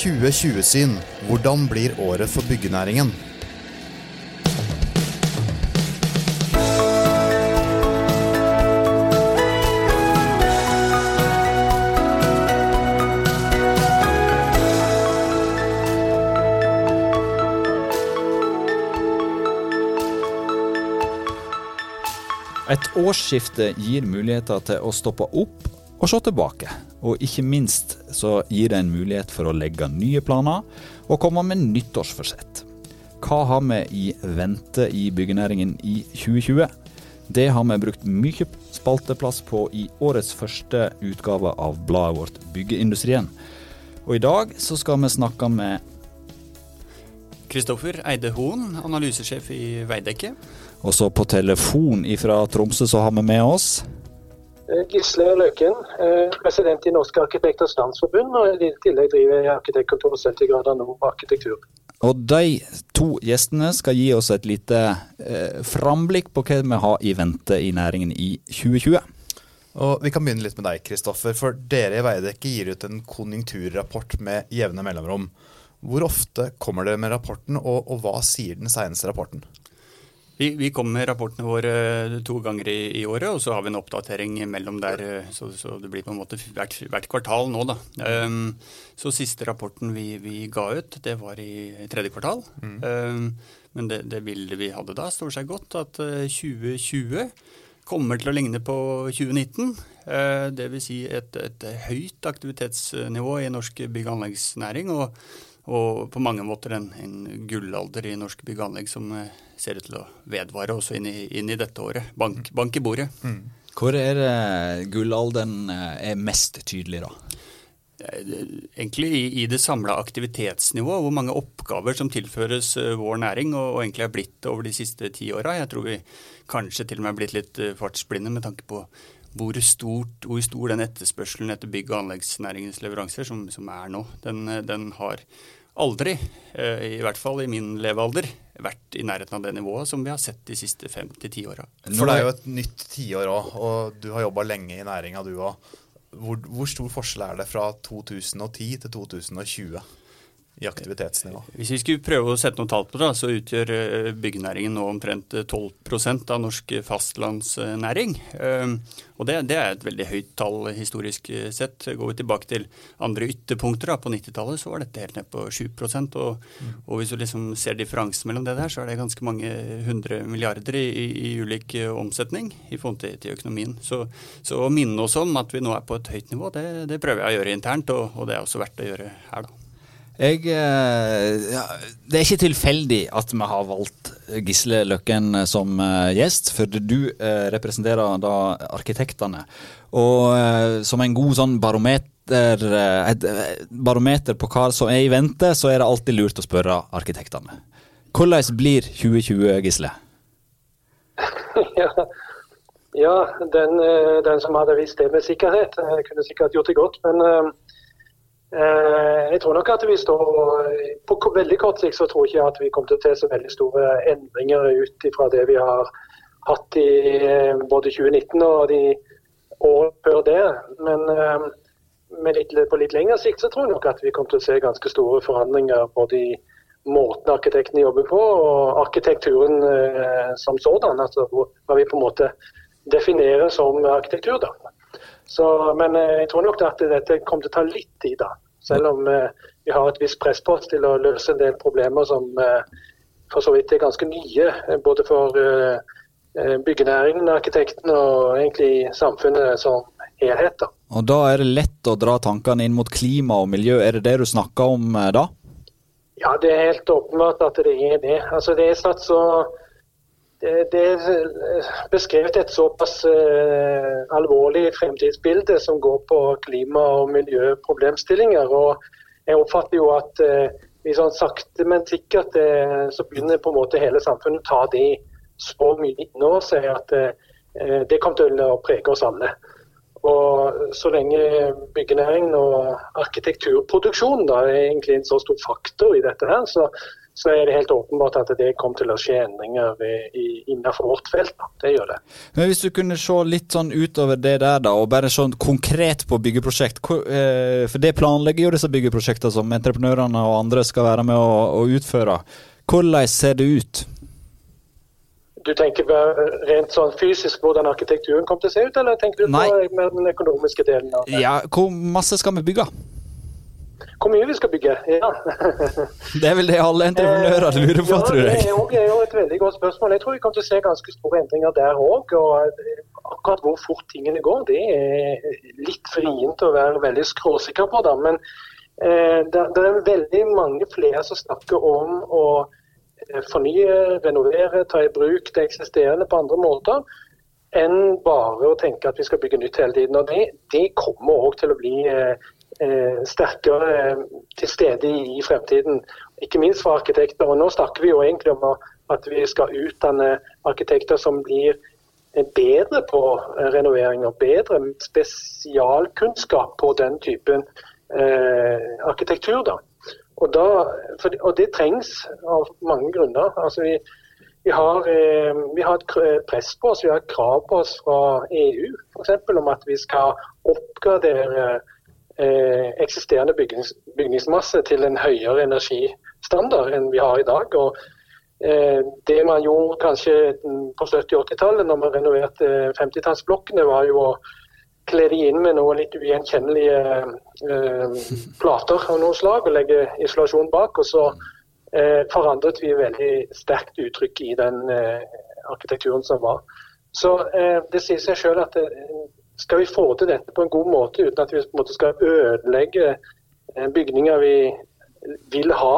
2020-syn. Hvordan blir året for byggenæringen? Et årsskifte gir muligheter til å stoppe opp og se tilbake. Og ikke minst så gir det en mulighet for å legge nye planer og komme med nyttårsforsett. Hva har vi i vente i byggenæringen i 2020? Det har vi brukt mye spalteplass på i årets første utgave av bladet vårt Byggeindustrien. Og i dag så skal vi snakke med Kristoffer Eide Hoen, analysesjef i Veidekke. Og så på telefon fra Tromsø så har vi med oss Gisle Løken, president i Norske arkitekters landsforbund, og i tillegg driver jeg arkitektkontoret 70 grader nord arkitektur. Og de to gjestene skal gi oss et lite eh, framblikk på hva vi har i vente i næringen i 2020. Og Vi kan begynne litt med deg, Kristoffer. For dere i Veidekke gir ut en konjunkturrapport med jevne mellomrom. Hvor ofte kommer dere med rapporten, og, og hva sier den seneste rapporten? Vi, vi kommer med rapportene våre to ganger i, i, året, og så har vi en oppdatering mellom der. Så, så det blir på en måte hvert, hvert kvartal nå, da. Um, så siste rapporten vi, vi, ga ut, det var i tredje kvartal. Mm. Um, men det, det bildet vi hadde da, står seg godt. At 2020 kommer til å ligne på 2019. Uh, Dvs. Si et, et høyt aktivitetsnivå i norsk bygg- og anleggsnæring. og og på mange måter en, en gullalder i norsk bygg og anlegg som eh, ser ut til å vedvare også inn i, inn i dette året. Bank, mm. bank i bordet. Mm. Hvor er det gullalderen eh, er mest tydelig, da? Egentlig i, i det samla aktivitetsnivået, hvor mange oppgaver som tilføres eh, vår næring, og, og egentlig er blitt over de siste ti åra. Jeg tror vi kanskje til og med er blitt litt fartsblinde med tanke på hvor, stort, hvor stor den etterspørselen etter bygg- og anleggsnæringens leveranser som, som er nå, den, den har aldri, eh, i hvert fall i min levealder, vært i nærheten av det nivået som vi har sett de siste fem til ti åra. For det er jo et nytt tiår òg, og du har jobba lenge i næringa du òg. Hvor, hvor, stor forskjell er det fra 2010 til 2020? I aktivitetsnivå. Hvis vi skulle prøve å sette noen tall på det, så utgjør eh, byggenæringen nå omtrent 12 eh, av norsk fastlandsnæring. Ehm, og det, det, er et veldig høyt tall historisk eh, sett. Går vi tilbake til andre ytterpunkter, da, på 90-tallet så var dette helt ned på 7 og, og hvis du liksom ser differansen mellom det der, så er det ganske mange hundre milliarder i, i ulik omsetning i forhold til, til økonomien. Så, så, å minne oss om at vi nå er på et høyt nivå, det, det prøver jeg å gjøre internt, og, og det er også verdt å gjøre her, da. Jeg, eh, ja, det er ikke tilfeldig at vi har valgt Gisle Løkken som eh, gjest, for du eh, representerer da arkitektene. Og som en god sånn barometer, et barometer på hva som er i vente, så er det alltid lurt å spørre arkitektene. Hvordan blir 2020, Gisle? ja, den, den, som hadde visst det med sikkerhet, kunne sikkert gjort det godt. Men Eh, jeg tror nok at vi står På veldig kort sikt så tror jeg ikke at vi kommer til å se så veldig store endringer ut fra det vi har hatt i eh, både 2019 og de årene før det. Men eh, litt, på litt lengre sikt så tror jeg nok at vi kommer til å se ganske store forandringer både i måten arkitektene jobber på og arkitekturen som sådan. Altså hva vi på en måte definerer som arkitektur. da. Så, men eh, jeg tror nok at dette kommer til å ta litt tid, da. Selv om eh, vi har et visst press på oss til å løse en del problemer som eh, for så vidt er ganske nye. Både for byggenæringen, arkitekten og egentlig samfunnet som helhet. Da. Og Da er det lett å dra tankene inn mot klima og miljø. Er det det du snakker om da? Ja, det er helt åpenbart at det er det. Altså, det er satt så det er eh, beskrevet et såpass uh, alvorlig fremtidsbilde som går på klima- og miljøproblemstillinger. og Jeg oppfatter jo at uh, vi sånn sakte, men sikkert uh, så begynner på en måte hele samfunnet å ta det så mye inn over seg at det kommer til å prege oss alle. Og Så lenge byggenæringen og arkitekturproduksjonen da, er egentlig en så stor faktor i dette, her, så, så er det helt åpenbart at det kommer til å skje endringer innenfor vårt felt. Det gjør det. Men Hvis du kunne se litt sånn utover det der, da, og bare sånn konkret på byggeprosjekt. Eh, for det planlegger jo disse byggeprosjektene som entreprenørene og andre skal være med å, å utføre. Hvordan ser det ut? Du tenker rent sånn fysisk hvordan arkitekturen kommer til å se ut, eller tenker du Nei. på den økonomiske delen? av det? Ja, Hvor masse skal vi bygge? Hvor mye vi skal bygge? Ja. det er vel det alle entreprenører lurer på, ja, tror jeg. Det er jo et veldig godt spørsmål. Jeg tror vi kommer til å se ganske store endringer der òg. Og akkurat hvor fort tingene går, det er litt vrient å være veldig skråsikker på. Da. Men eh, det, det, er veldig mange flere som snakker om å eh, fornye, renovere, ta i bruk det eksisterende på andre måter enn bare å tenke at vi skal bygge nytt hele tiden. Og Det, det kommer òg til å bli eh, Eh, sterkere eh, til stede i fremtiden. Ikke minst for arkitekter. Og nå snakker vi jo egentlig om at vi skal utdanne arkitekter som blir eh, bedre på renovering og bedre spesialkunnskap på den typen eh, arkitektur. Da. Og, da, for, og, det trengs av mange grunner. Altså vi, vi, har, eh, vi, har, et press på oss, vi har et krav på oss fra EU f.eks. om at vi skal oppgradere eh, eksisterende bygnings, bygningsmasse til en høyere energistandard enn vi har i dag. Og, eh, det man gjorde kanskje på 70-80-tallet, når man renoverte 50-tallsblokkene, var jo å kle de inn med noen litt ugjenkjennelige eh, plater av noe slag og legge isolasjon bak. og så eh, forandret vi veldig sterkt uttrykk i den eh, arkitekturen som var. Så eh, Det sier seg selv at skal vi få til dette på en god måte uten at vi på en måte skal ødelegge eh, bygninger vi vil ha,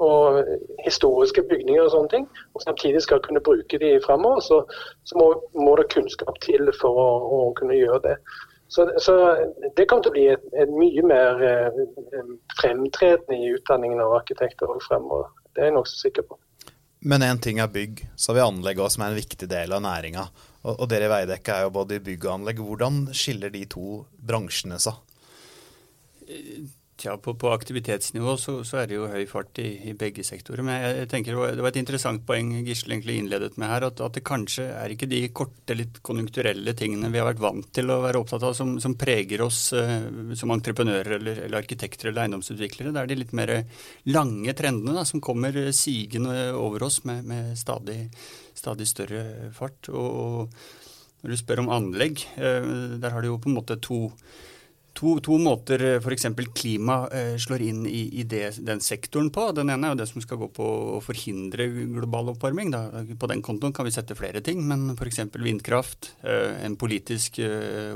og historiske bygninger og sånne ting, og samtidig skal kunne bruke de fremover, så, så må, må, det kunnskap til for å, å kunne gjøre det. Så, så, det kommer til å bli et, et mye mer eh, fremtredende i utdanningen av arkitekter og fremover. Det er jeg nokså sikker på. Men én ting er bygg, så har vi anlegg også, som er en viktig del av næringa. Og, og dere i Veidekke er jo både i bygg og anlegg. Hvordan skiller de to bransjene seg? Tja, på, på aktivitetsnivå så, så, er det jo høy fart i, i begge sektorer. Men jeg, jeg, tenker Det var et interessant poeng Gisle egentlig innledet med her. At, at, det kanskje er ikke de korte, litt konjunkturelle tingene vi har vært vant til å være opptatt av, som, som preger oss uh, som entreprenører eller, eller, arkitekter eller eiendomsutviklere. Det er de litt mer lange trendene da, som kommer sigende over oss med, med stadig stadig større fart. Og, når du spør om anlegg, eh, der har du jo på en måte to, to, to måter f.eks. klima eh, slår inn i, i det, den sektoren på. Den ene er jo det som skal gå på å forhindre global oppvarming. Da. På den kontoen kan vi sette flere ting, men f.eks. vindkraft, eh, en politisk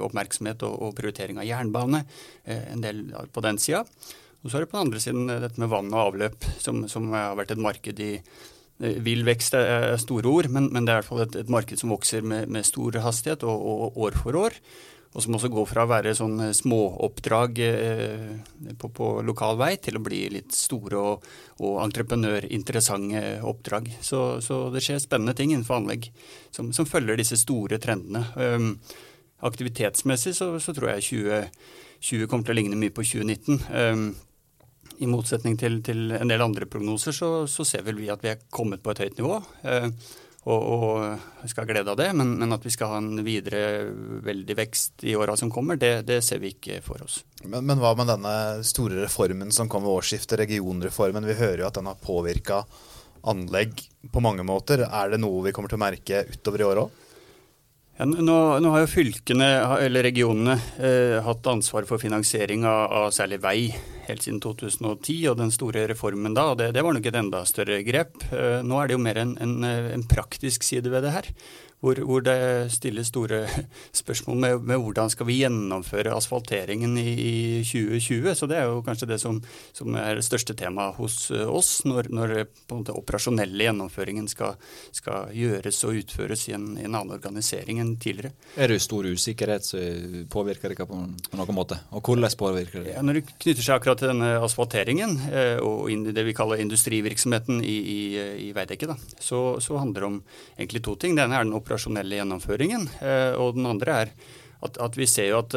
oppmerksomhet og, og prioritering av jernbane, en del på den sida. Og så er det på den andre siden dette med vann og avløp, som, som har vært et marked i Eh, vill vekst er store ord, men, men, det er i hvert fall et, et marked som vokser med, med stor hastighet og, og, år for år. Og som også går fra å være sånn eh, småoppdrag eh, på, på, lokal vei til å bli litt store og, og entreprenørinteressante oppdrag. Så, så, det skjer spennende ting innenfor anlegg som, som følger disse store trendene. Um, aktivitetsmessig så, så, tror jeg 2020 kommer til å ligne mye på 2019. Um, i motsetning til, til, en del andre prognoser, så, så, ser vel vi at vi er kommet på et høyt nivå. Og, og skal ha glede av det, men, men, at vi skal ha en videre veldig vekst i åra som kommer, det, det, ser vi ikke for oss. Men, men, hva med denne store reformen som kom ved årsskiftet, regionreformen? Vi hører jo at den har påvirka anlegg på mange måter. Er det noe vi kommer til å merke utover i året òg? Ja, nå, nå, har jo fylkene, eller regionene, eh, hatt ansvar for finansiering av, av, særlig vei helt siden 2010, og den store reformen da. Det, det var nok et enda større grep. Eh, nå er det jo mer en, en, en praktisk side ved det her hvor, hvor, det stilles store spørsmål med, med, hvordan skal vi gjennomføre asfalteringen i, i, 2020. Så det er jo kanskje det som, som er det største temaet hos eh, oss, når, når den operasjonelle gjennomføringen skal, skal, gjøres og utføres i en, i en, annen organisering enn tidligere. Er det stor usikkerhet som påvirker dere på, noen måte? Og hvordan påvirker det? Ja, når det knytter seg akkurat til denne asfalteringen eh, og det vi kaller industrivirksomheten i, i, i Veidekke, så, så handler det om egentlig to ting. Det ene er den operasjonelle gjennomføringen. Eh, og den andre er at, at, vi ser jo at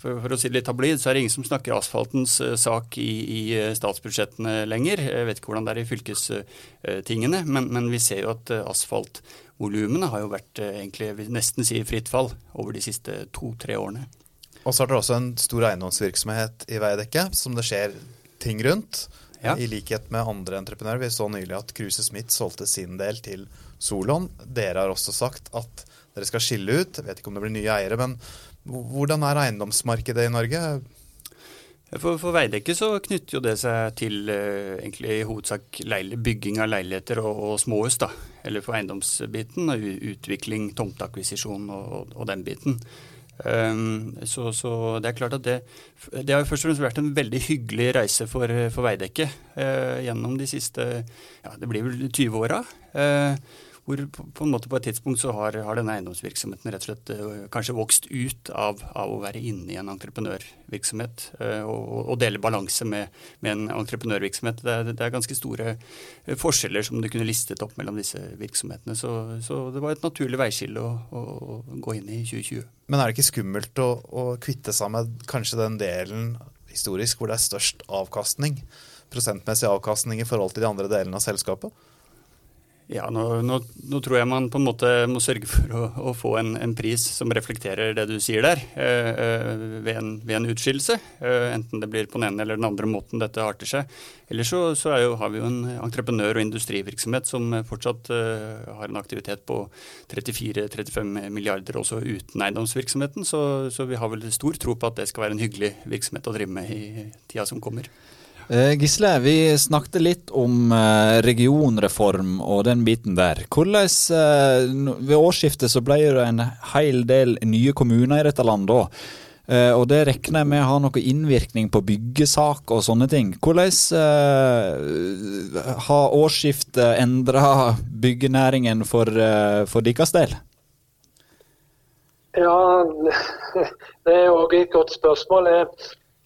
for, for, å si det litt tablid, så er det ingen som snakker asfaltens sak i, i statsbudsjettene lenger. Jeg vet ikke hvordan det er i fylkestingene, men, men vi ser jo at asfaltvolumene har jo vært egentlig, vil nesten si fritt fall over de siste to-tre årene. Og så har dere også en stor eiendomsvirksomhet i Veidekke, som det skjer ting rundt. Ja. I likhet med andre entreprenører. Vi så nylig at Kruse Smith solgte sin del til Solon. Dere har også sagt at dere skal skille ut. Jeg vet ikke om det blir nye eiere, men hvordan er eiendomsmarkedet i Norge? For, for Veidekke så knytter jo det seg til eh, egentlig i hovedsak bygging av leiligheter og, og småhus. da, Eller for eiendomsbiten. Utvikling, tomteakvisisjon og, og, den biten. Um, så, så, det er klart at det, det har først og fremst vært en veldig hyggelig reise for, for Veidekke uh, gjennom de siste ja, det blir vel 20 åra. Uh, hvor på, en måte på et tidspunkt så har, har denne eiendomsvirksomheten rett og slett uh, kanskje vokst ut av, av, å være inne i en entreprenørvirksomhet uh, og, og, dele balanse med, med en entreprenørvirksomhet. Det er, det er, ganske store uh, forskjeller som du kunne listet opp mellom disse virksomhetene. Så, så det var et naturlig veiskille å, å, å, gå inn i 2020. Men er det ikke skummelt å, å kvitte seg med kanskje den delen historisk hvor det er størst avkastning? Prosentmessig avkastning i forhold til de andre delene av selskapet? Ja, nå, nå, nå, tror jeg man på en måte må sørge for å, å få en, en, pris som reflekterer det du sier der, eh, ved, en, ved, en, utskillelse. Øh, enten det blir på den ene eller den andre måten dette arter seg. Ellers så, så jo, har vi jo en entreprenør- og industrivirksomhet som fortsatt øh, har en aktivitet på 34-35 milliarder også uten eiendomsvirksomheten. Så, så vi har vel stor tro på at det skal være en hyggelig virksomhet å drive med i tida som kommer. Eh, Gisle, vi snakket litt om eh, regionreform og den biten der. Hvordan, eh, Ved årsskiftet så ble det en hel del nye kommuner i dette landet. Og det regner jeg med har noe innvirkning på byggesak og sånne ting. Hvordan har årsskiftet endra byggenæringen for, for deres del? Ja, det er òg et godt spørsmål.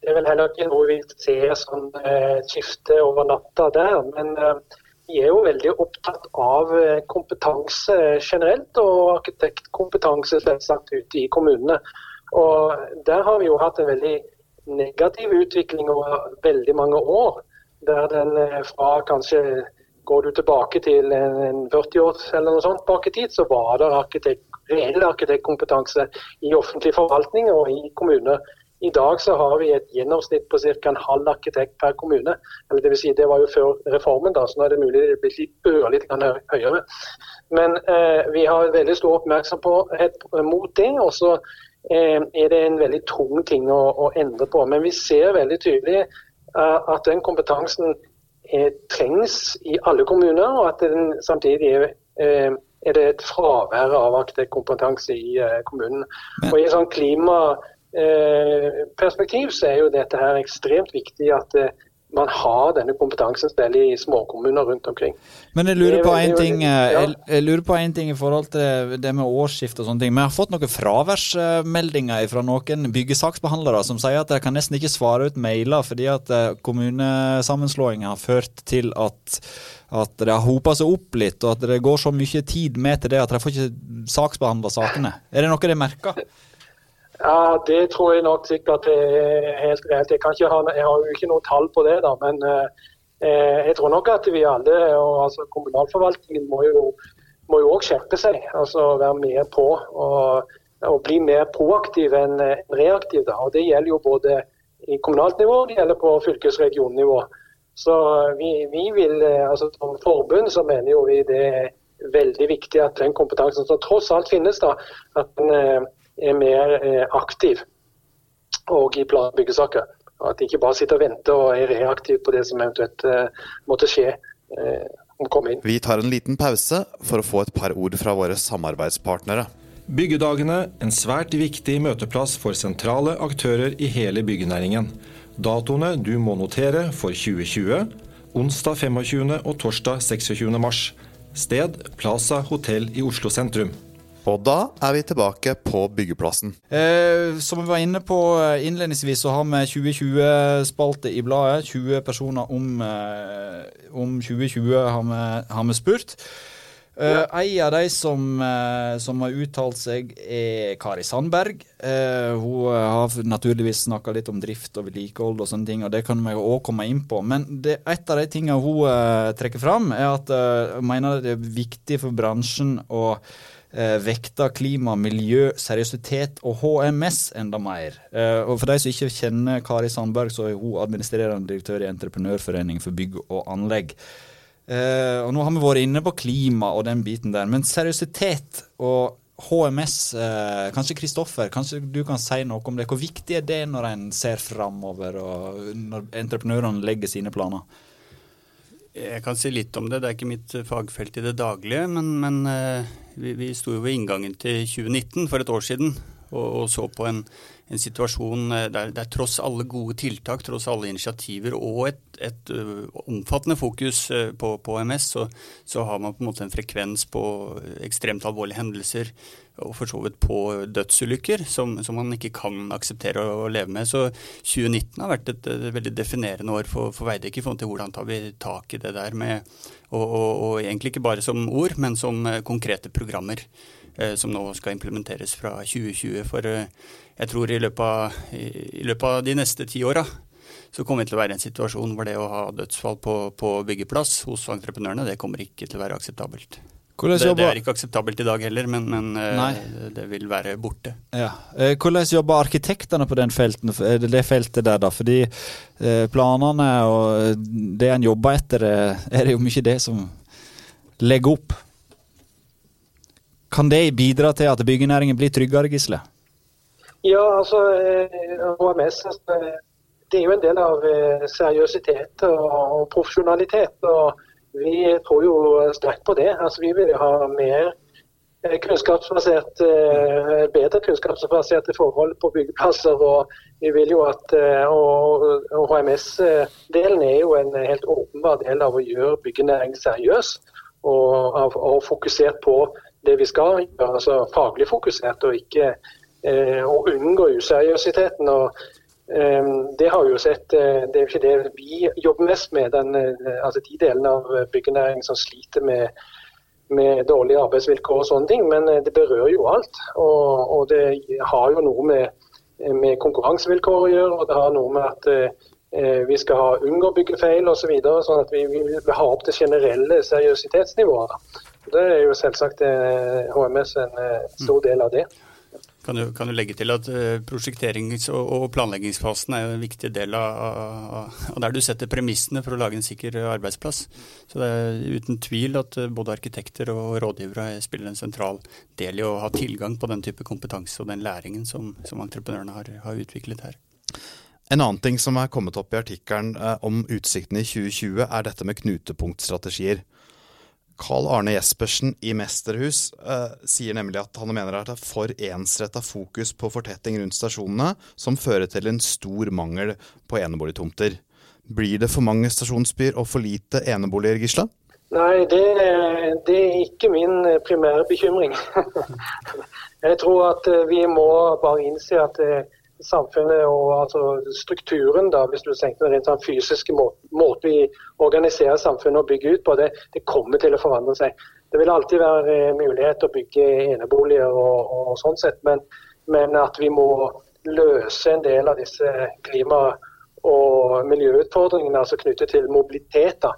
Det er vel heller ikke noe vi ser som eh, skifte over natta der. Men eh, vi er jo veldig opptatt av eh, kompetanse generelt, og arkitektkompetanse selvsagt ute i kommunene. Og Der har vi jo hatt en veldig negativ utvikling over veldig mange år. Der den fra kanskje Går du tilbake til en 40 år eller noe sånt bak i tid, så var det arkitekt, reell arkitektkompetanse i offentlig forvaltning og i kommuner i dag så har vi et gjennomsnitt på ca. en halv arkitekt per kommune. Eller det, vil si, det var jo før reformen, da, så nå er det mulig det blir litt ørlite høyere. Men eh, vi har veldig stor oppmerksomhet mot det. og så eh, er det en veldig tung ting å, å, endre på. Men vi ser veldig tydelig eh, at den kompetansen eh, trengs i alle kommuner, og at den samtidig er eh, er det et fravær av arkitektkompetanse i eh, kommunen. Og I en sånn klima perspektiv så er jo dette her ekstremt viktig at eh, man har denne kompetansen selv i småkommuner rundt omkring. Men jeg lurer, på en ting, ja. på en ting i forhold til det med årsskift og sånne ting. Vi har fått noen fraværsmeldinger fra noen byggesaksbehandlere som sier at de kan nesten ikke svare ut mailer fordi at kommunesammenslåinga har ført til at at det har hopa seg opp litt, og at det går så mye tid med til det at de får ikke saksbehandla sakene. Er det noe de merker? Ja, Det tror jeg nok sikkert er helt reelt. Jeg, ha, jeg har jo ikke noe tall på det, da, men eh, jeg tror nok at vi alle, og altså kommunalforvaltningen, må jo må jo også skjerpe seg. altså Være med på og, og bli mer proaktiv enn reaktiv. Da. og Det gjelder jo både i kommunalt nivå det gjelder på fylkesregionnivå. Så vi, vi vil, eh, altså Som forbund så mener jo vi det er veldig viktig at den kompetansen som tross alt finnes, da, at den eh, er mer eh, aktiv og i planbyggesaker. og. At de ikke bare sitter og venter og er reaktiv på det som eventuelt eh, måtte skje eh. Vi tar en liten pause for å få et par ord fra våre samarbeidspartnere. Byggedagene, en svært viktig møteplass for sentrale aktører i hele byggenæringen. Datoene du må notere for 2020, onsdag 25. og torsdag 26. mars. Sted Plaza hotell i Oslo sentrum. Og da er vi tilbake på byggeplassen. Eh, som vi var inne på eh, innledningsvis, så har vi 2020-spalte i bladet. 20 personer om, eh, om 2020 har vi, har vi spurt. Eh, en av de som, uh, som har uttalt seg, er Kari Sandberg. Uh, hun har naturligvis snakka litt om drift og vedlikehold og sånne ting, og det kan vi òg komme inn på. Men det, et av de tingene hun trekker fram, er at hun mener det er viktig for bransjen å vekte klima, miljø, seriøsitet og HMS enda mer. og For de som ikke kjenner Kari Sandberg, så er hun administrerende direktør i Entreprenørforeningen for bygg og anlegg. Uh, og nå har vi vært inne på klima og den biten der, men seriøsitet og HMS eh, Kanskje Kristoffer, kanskje du kan si noe om det. Hvor viktig er det når en ser framover, og når entreprenørene legger sine planer? Jeg kan si litt om det. Det er ikke mitt fagfelt i det daglige. Men, men vi, vi sto jo ved inngangen til 2019 for et år siden og, og så på en, en situasjon eh, der, der, tross alle gode tiltak, tross alle initiativer og et, et uh, omfattende fokus uh, på, på, MS, så, så, har man på en måte en frekvens på ekstremt alvorlige hendelser og for så vidt på dødsulykker som, som, man ikke kan akseptere å, leve med. Så 2019 har vært et, et veldig definerende år for, for Veidekke i forhold til hvordan tar vi tak i det der med og, og, og egentlig ikke bare som ord, men som konkrete programmer. Eh, som nå skal implementeres fra 2020. For eh, jeg tror i løpet av, i løpet av de neste ti åra så kommer vi til å være i en situasjon hvor det å ha dødsfall på, på byggeplass hos entreprenørene, det kommer ikke til å være akseptabelt. Det, det, er ikke akseptabelt i dag heller, men, men eh, det vil være borte. Ja. Hvordan jobber arkitektene på felten, det feltet der, da? Fordi planene og det en jobber etter, er det jo mye det som legger opp. Kan det bidra til at byggenæringen blir tryggere, Gisle? Ja, altså HMS eh, altså, det er jo en del av eh, seriøsitet og profesjonalitet. og Vi tror jo sterkt på det. Altså, vi vil ha mer eh, kunnskapsbasert, bedre kunnskapsbaserte forhold på byggeplasser. og vi vil jo at, HMS-delen er jo en helt åpenbar del av å gjøre byggenæring seriøs. Og, og fokusert på det vi skal gjøre, altså faglig fokusert, og ikke eh, å unngå useriøsiteten. og eh, Det har vi jo sett, eh, det er jo ikke det vi jobber mest med, den, eh, altså de delene av byggenæringen som sliter med, med dårlige arbeidsvilkår og sånne ting, men eh, det berører jo alt. Og, og det har jo noe med, med, konkurransevilkår å gjøre, og det har noe med at eh, vi skal ha unngå byggefeil osv. Så sånn at vi, vi vil ha opp det generelle seriøsitetsnivået. Det er jo selvsagt HMS eh, en eh, stor del av det. Kan du, kan du legge til at uh, prosjekterings- og, planleggingsfasen er en viktig del av, av, der du setter premissene for å lage en sikker arbeidsplass. Så det er uten tvil at både arkitekter og rådgivere spiller en sentral del i å ha tilgang på den type kompetanse og den læringen som, som entreprenørene har, har, utviklet her. En annen ting som er kommet opp i artikkelen eh, om utsiktene i 2020, er dette med knutepunktstrategier. Carl Arne Jespersen i Mesterhus eh, sier nemlig at han mener at det er for ensretta fokus på fortetting rundt stasjonene, som fører til en stor mangel på eneboligtomter. Blir det for mange stasjonsbyer og for lite eneboliger, Gisla? Nei, det, det er ikke min primære bekymring. Jeg tror at eh, vi må bare innse at eh, samfunnet og altså, strukturen, da, hvis du tenker rent sånn fysiske må måte vi organiserer samfunnet og bygger ut på, det, det, kommer til å forandre seg. Det vil alltid være eh, mulighet å bygge eneboliger og, og sånn sett, men, men, at vi må løse en del av disse klima- og miljøutfordringene altså knyttet til mobilitet, da,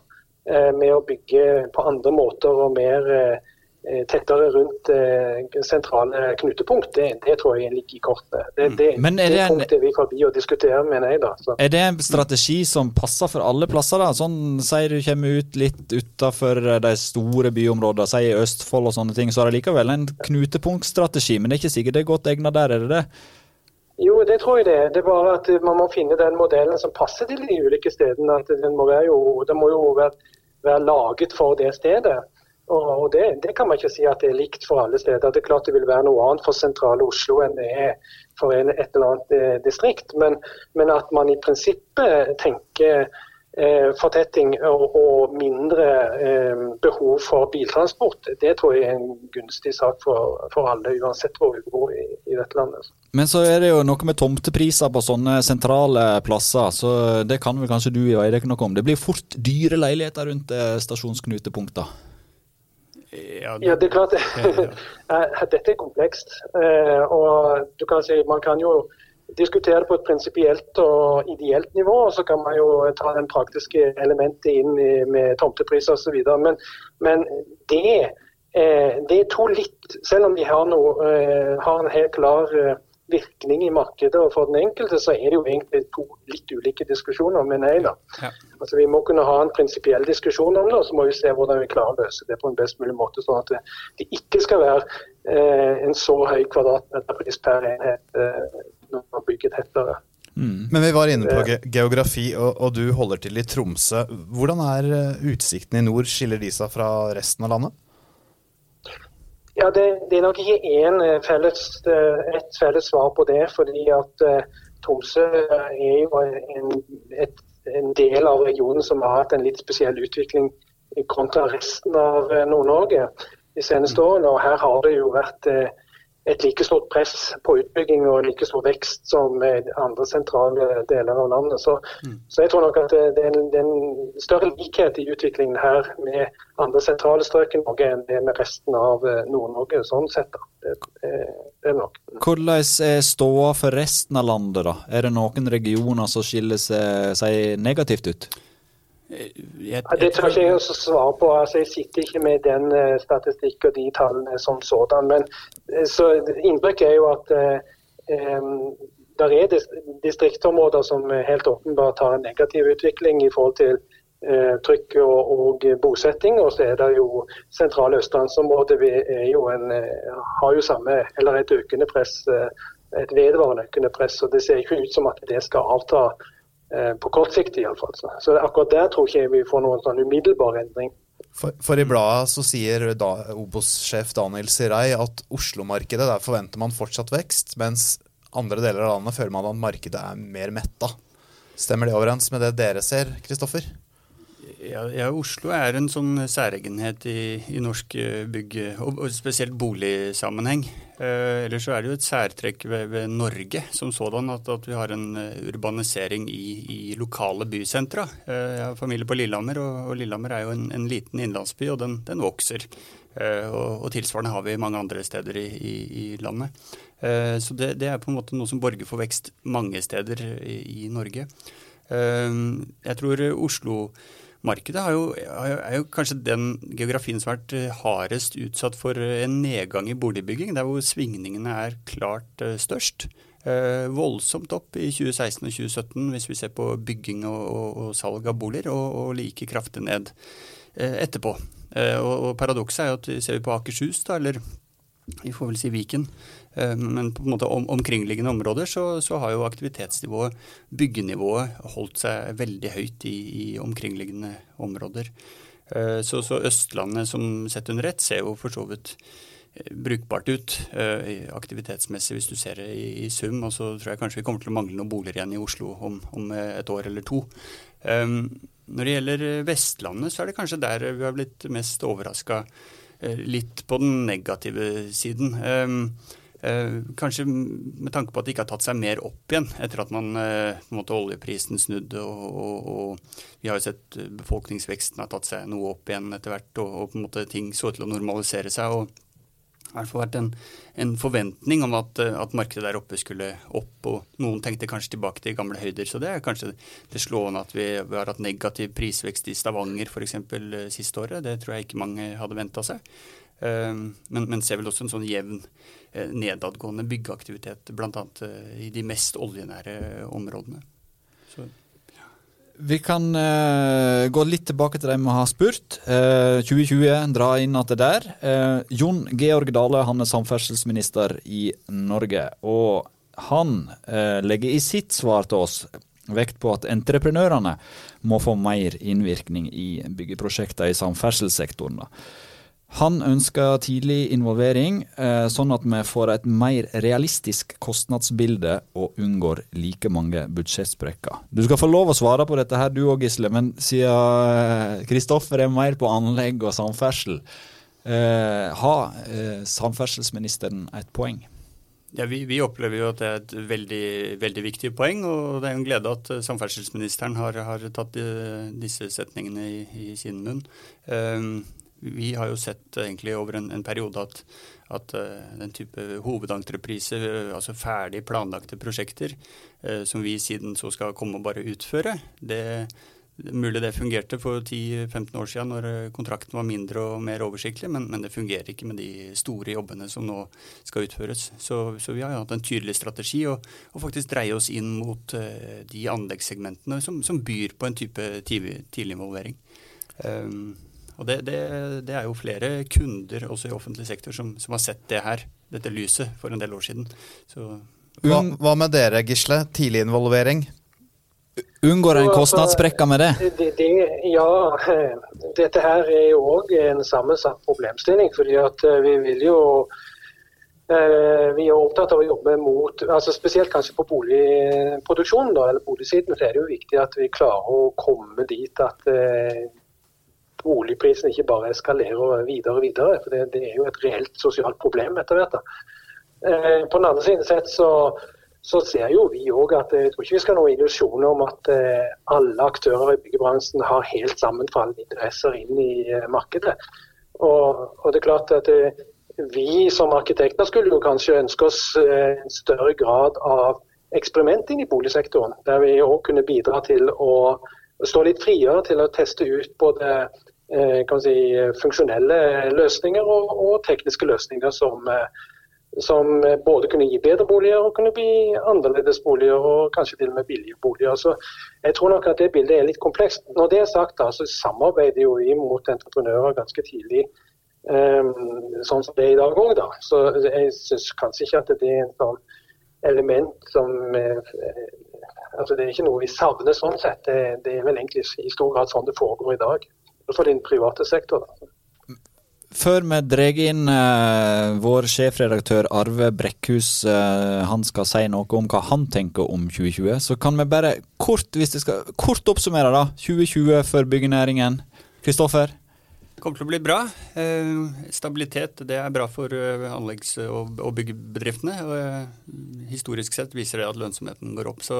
eh, med å bygge på andre måter og mer Eh, tettere rundt eh, sentrale knutepunkt, det, det, tror jeg ligger i kortene. Det, mm. det, Men er det, en, punktet vi forbi å diskutere, mener jeg. da. Så. Er det en strategi som passer for alle plasser? da? Sånn, Sier du kommer ut litt utafor de store byområdene, sier i Østfold og sånne ting, så er det likevel en knutepunktstrategi. Men det er ikke sikkert det er godt egnet der, er det det? Jo, det tror jeg det. Det er bare at man må finne den modellen som passer til de ulike stedene. at Den må, jo, den må jo være, være laget for det stedet. Og det, det, kan man ikke si at det er likt for alle steder. Det er klart det vil være noe annet for sentrale Oslo enn det er for en, et eller annet eh, distrikt. Men, men, at man i prinsippet tenker eh, fortetting og, og mindre eh, behov for biltransport, det tror jeg er en gunstig sak for, for alle, uansett hvor vi bor i, i, dette landet. Men så er det jo noe med tomtepriser på sånne sentrale plasser, så det kan vel kanskje du i Veidekke noe om. Det blir fort dyre leiligheter rundt eh, stasjonsknutepunkter? Ja, det er klart. Dette er komplekst. Og du kan si, man kan jo diskutere på et prinsipielt og ideelt nivå. Og så kan man jo ta den praktiske elementet inn med tomtepris osv. Men, men det, det, er to litt Selv om de har, noe, har en helt klar virkning i markedet og for den enkelte, så er det jo egentlig to litt ulike diskusjoner, Men nei da. Ja. Altså, Vi må kunne ha en prinsipiell diskusjon om det, og så må vi se hvordan vi klarer å løse det på en best mulig måte. Sånn at det, det ikke skal være eh, en så høy kvadratmeterpris per enhet eh, når man bygger tettere. Mm. Men vi var inne på ge geografi, og, og, du holder til i Tromsø. Hvordan er utsikten utsiktene i nord? Skiller de seg fra resten av landet? Ja, det, det, er nok ikke én eh, felles, eh, et felles svar på det. fordi at uh, Tromsø er jo en, et, en, del av regionen som har hatt en litt spesiell utvikling kontra resten av Nord-Norge de seneste årene. Og her har det jo vært uh, et like stort press på utbygging og like stor vekst som andre sentrale deler av landet. Så, mm. så jeg tror nok at det er, en, det er, en, større likhet i utviklingen her med andre sentrale strøk i Norge enn det med resten av eh, Nord-Norge. sånn sett da. Det, det, det er nok. Hvordan er ståa for resten av landet? da? Er det noen regioner som skiller seg, seg negativt ut? Jeg, jeg, det tør ikke jeg svare på. Altså, jeg sitter ikke med den uh, statistikk og de tallene som sådan. Men uh, så inntrykket er jo at uh, um, det er distriktsområder som helt åpenbart har en negativ utvikling i forhold til trykk og, og, bosetting. Og så er det jo sentrale østlandsområdet vi jo en, har jo samme, eller et økende press, et vedvarende økende press. og Det ser ikke ut som at det skal avta Eh, på kort sikt iallfall. Så. så akkurat der tror ikke jeg vi får noen sånn umiddelbar endring. For, for, i bladet så sier da, Obos-sjef Daniel Sirei at Oslo-markedet, der forventer man fortsatt vekst, mens andre deler av landet føler man at markedet er mer metta. Stemmer det overens med det dere ser, Kristoffer? Ja, ja, Oslo er en sånn særegenhet i, i norsk eh, bygg, og, og spesielt boligsammenheng. Eh, ellers så er det jo et særtrekk ved, ved Norge som sådan at, at, vi har en eh, urbanisering i, i lokale bysentra. Eh, jeg har familie på Lillehammer, og, og Lillehammer er jo en, en liten innlandsby, og den, den vokser. Og, og, tilsvarende har vi mange andre steder i, i, i landet. Så det, det, er på en måte noe som borger for vekst mange steder i, i Norge. jeg tror Oslo Markedet jo, er jo kanskje den geografien som har vært eh, hardest utsatt for eh, en nedgang i boligbygging. Der hvor svingningene er klart eh, størst. Eh, voldsomt opp i 2016 og 2017 hvis vi ser på bygging og, og, og salg av boliger, og, og like kraftig ned eh, etterpå. Eh, og, Paradokset er jo at ser vi på Akershus, da, eller vi får vel si Viken, men på en måte om, omkringliggende områder så, så, har jo aktivitetsnivået, byggenivået, holdt seg veldig høyt i, i omkringliggende områder. Eh, så, så, Østlandet som sett under ett ser jo for så vidt eh, brukbart ut aktivitetsmessig hvis du ser det i, i, sum. Og så tror jeg kanskje vi kommer til å mangle noen boliger igjen i Oslo om, om et år eller to. Når det gjelder Vestlandet, så er det kanskje der vi har blitt mest overraska litt på den negative siden. Eh, kanskje med tanke på at det ikke har tatt seg mer opp igjen etter at man, eh, på en måte oljeprisen snudde. Og, og, og, vi har jo sett befolkningsveksten har tatt seg noe opp igjen etter hvert, og, og på en måte ting så til å normalisere seg. og det har i hvert fall vært en, en, forventning om at, at, markedet der oppe skulle opp, og noen tenkte kanskje tilbake til gamle høyder. Så det er kanskje det slående at vi, vi har hatt negativ prisvekst i Stavanger f.eks. Eh, siste året. Det tror jeg ikke mange hadde venta seg. Men, men ser vel også en sånn jevn Eh, nedadgående byggeaktivitet, bl.a. Eh, i de mest oljenære områdene. Så. Vi kan uh, gå litt tilbake til dem vi har spurt. Uh, 2020, dra inn at det der. Uh, Jon Georg Dale han er samferdselsminister i Norge. Og han legger i sitt svar til oss vekt på at entreprenørene må få mer innvirkning i byggeprosjekter i samferdselssektoren. Da. Han ønsker tidlig involvering, eh, sånn at vi får et mer realistisk kostnadsbilde og unngår like mange budsjettsprekker. Du skal få lov å svare på dette her du òg, Gisle, men siden Kristoffer er mer på anlegg og samferdsel, eh, har eh, samferdselsministeren et poeng? Ja, vi, vi, opplever jo at det er et veldig, veldig viktig poeng, og det er en glede at samferdselsministeren har, har tatt disse setningene i, i sin munn. Um, vi har jo sett egentlig over en, en periode at, at uh, den type hovedentrepriser, altså ferdig planlagte prosjekter, som vi siden så skal komme og bare utføre, det, Mulig det fungerte for 10-15 år siden når eh, kontrakten var mindre og mer oversiktlig, men, men, det fungerer ikke med de store jobbene som nå skal utføres. Så, så vi har hatt en tydelig strategi å faktisk dreie oss inn mot de anleggssegmentene som, som, byr på en type tidlig, tidlig involvering. Um, og det, det, det, er jo flere kunder også i offentlig sektor som, som, har sett det her, dette lyset, for en del år siden. Hva, hva med dere, Gisle? Tidlig involvering? Unngår en kostnadssprekka med det? det, det ja, dette her er jo òg en sammensatt problemstilling. fordi at eh, vi vil jo eh, vi er opptatt av å jobbe mot, altså spesielt kanskje på boligproduksjonen da, eller boligsiden, så er det jo viktig at vi klarer å komme dit at eh, boligprisen ikke bare eskalerer videre og videre. for Det, det er jo et reelt sosialt problem etter hvert. Eh, på den andre siden sett så så ser jo vi òg at jeg tror ikke vi skal ha noen illusjoner om at eh, alle aktører i byggebransjen har helt sammenfallende interesser inn i eh, markedet. Og, og, det er klart at eh, Vi som arkitekter skulle jo kanskje ønske oss en større grad av eksperimenting i boligsektoren. Der vi òg kunne bidra til å stå litt friere til å teste ut både si, funksjonelle løsninger og, og tekniske løsninger som som eh, både kunne gi bedre boliger og kunne bli annerledes boliger og kanskje til og med billige boliger. Så jeg tror nok at det bildet er litt komplekst. Når det er sagt, da, så samarbeider jo vi mot entreprenører ganske tidlig. Um, sånn som det er i dag òg, da. Så jeg syns kanskje ikke at det er en sånn element som eh, altså Det er ikke noe vi savner sånn sett. Det, det, er vel egentlig i stor grad sånn det foregår i dag. For den private sektor. Før vi drar inn eh, vår sjefredaktør Arve Brekkhus, eh, han skal si noe om hva han tenker om 2020, så kan vi bare kort, hvis skal, kort oppsummere da, 2020 for byggenæringen. Kristoffer? Det kommer til å bli bra. Uh, stabilitet det er bra for anleggs- og, og byggebedriftene. Og, historisk sett viser det at lønnsomheten går opp. Så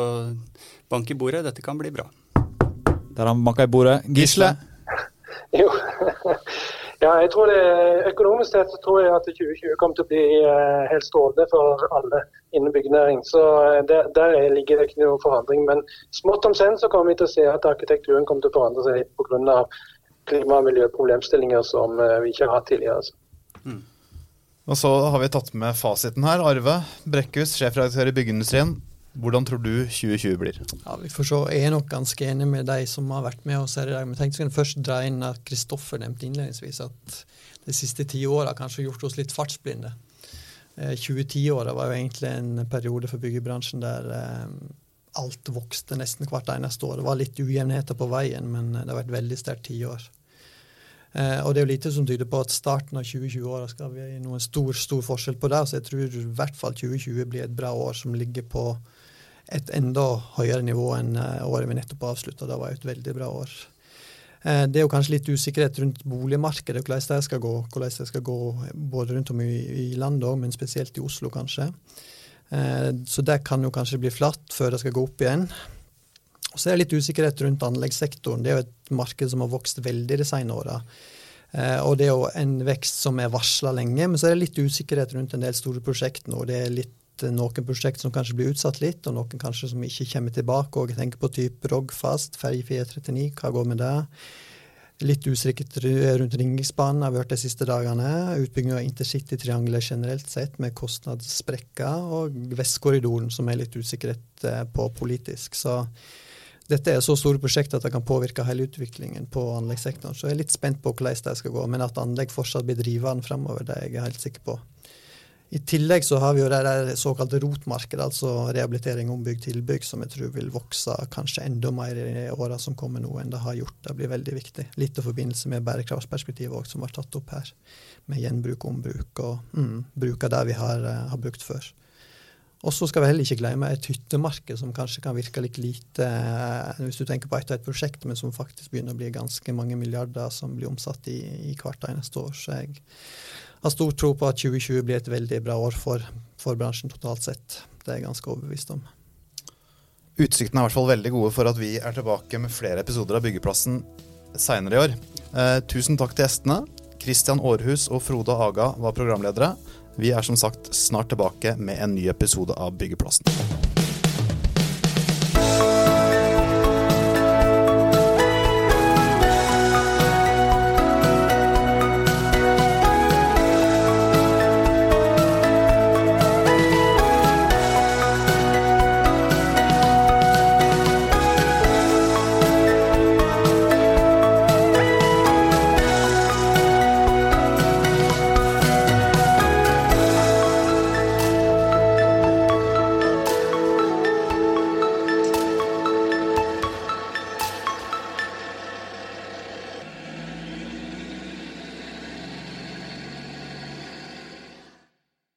bank i bordet, dette kan bli bra. Der har vi banka i bordet. Gisle? Jo. Ja, jeg tror det, Økonomisk sett tror jeg at 2020 kommer til å bli eh, helt strålende for alle innen byggenæring. Så eh, der, der, ligger det ikke noe forandring. Men smått om senn så kommer vi til å se at arkitekturen kommer til å forandre seg pga. klima- og miljøproblemstillinger som eh, vi ikke har hatt tidligere. Altså. Mm. Og så har vi tatt med fasiten her. Arve Brekkhus, sjefredaktør i Byggeindustrien. Hvordan tror du 2020 blir? Ja, Vi får se. Jeg er nok ganske enig med de som har vært med oss her i dag. Men tenkte jeg først dra inn at Kristoffer nevnte innledningsvis at de siste ti åra kanskje har gjort oss litt fartsblinde. 2010-åra eh, var jo egentlig en periode for byggebransjen der eh, alt vokste nesten hvert eneste år. Det var litt ujevnheter på veien, men det har vært veldig sterkt tiår. Eh, og det er jo lite som tyder på at starten av 2020-åra skal vi noen stor, stor forskjell på det. Så jeg tror i hvert fall 2020 blir et bra år som ligger på et enda høyere nivå enn eh, året vi nettopp avslutta. Det var et veldig bra år. Eh, det er jo kanskje litt usikkerhet rundt boligmarkedet, hvordan det skal gå. Hvordan det skal gå både rundt om i, landet òg, men spesielt i Oslo, kanskje. Eh, så det kan jo kanskje bli flatt før det skal gå opp igjen. Og så er det litt usikkerhet rundt anleggssektoren. Det er jo et marked som har vokst veldig de senere åra. Og det er jo en vekst som er varsla lenge, men så er det litt usikkerhet rundt en del store prosjekt nå. Det er litt noen prosjekt som kanskje blir utsatt litt, og noen kanskje som ikke kommer tilbake. og Jeg tenker på type Rogfast, ferje 439, hva går med det? Litt usikkert rundt Ringeriksbanen har vi hørt de siste dagene. Utbygging av intercitytriangelet generelt sett, med kostnadssprekker. Og Vestkorridoren, som er litt usikkerhet eh, på politisk. Så dette er så store prosjekter at det kan påvirke hele utviklingen på anleggssektoren. Så jeg er litt spent på hvordan det skal gå. Men at anlegg fortsatt blir drivende fremover, det er jeg helt sikker på. I tillegg så har vi jo det der såkalte rotmarkedet, altså rehabilitering, ombygg, tilbygg, som jeg tror vil vokse kanskje enda mer i åra som kommer nå enn det har gjort. Det blir veldig viktig. Litt i forbindelse med bærekraftsperspektivet òg, som var tatt opp her. Med gjenbruk og ombruk, og mm, bruk av det vi har, uh, har brukt før. Og så skal vi heller ikke glemme et hyttemarked som kanskje kan virke litt lite uh, hvis du tenker på ett og ett prosjekt, men som faktisk begynner å bli ganske mange milliarder som blir omsatt i, i hvert eneste år. Så jeg har stor tro på at 2020 blir et veldig bra år for, for bransjen totalt sett. Det er jeg ganske overbevist om. Utsiktene er i hvert fall veldig gode for at vi er tilbake med flere episoder av Byggeplassen seinere i år. Eh, tusen takk til gjestene. Christian Aarhus og Frode Aga var programledere. Vi er som sagt snart tilbake med en ny episode av Byggeplassen.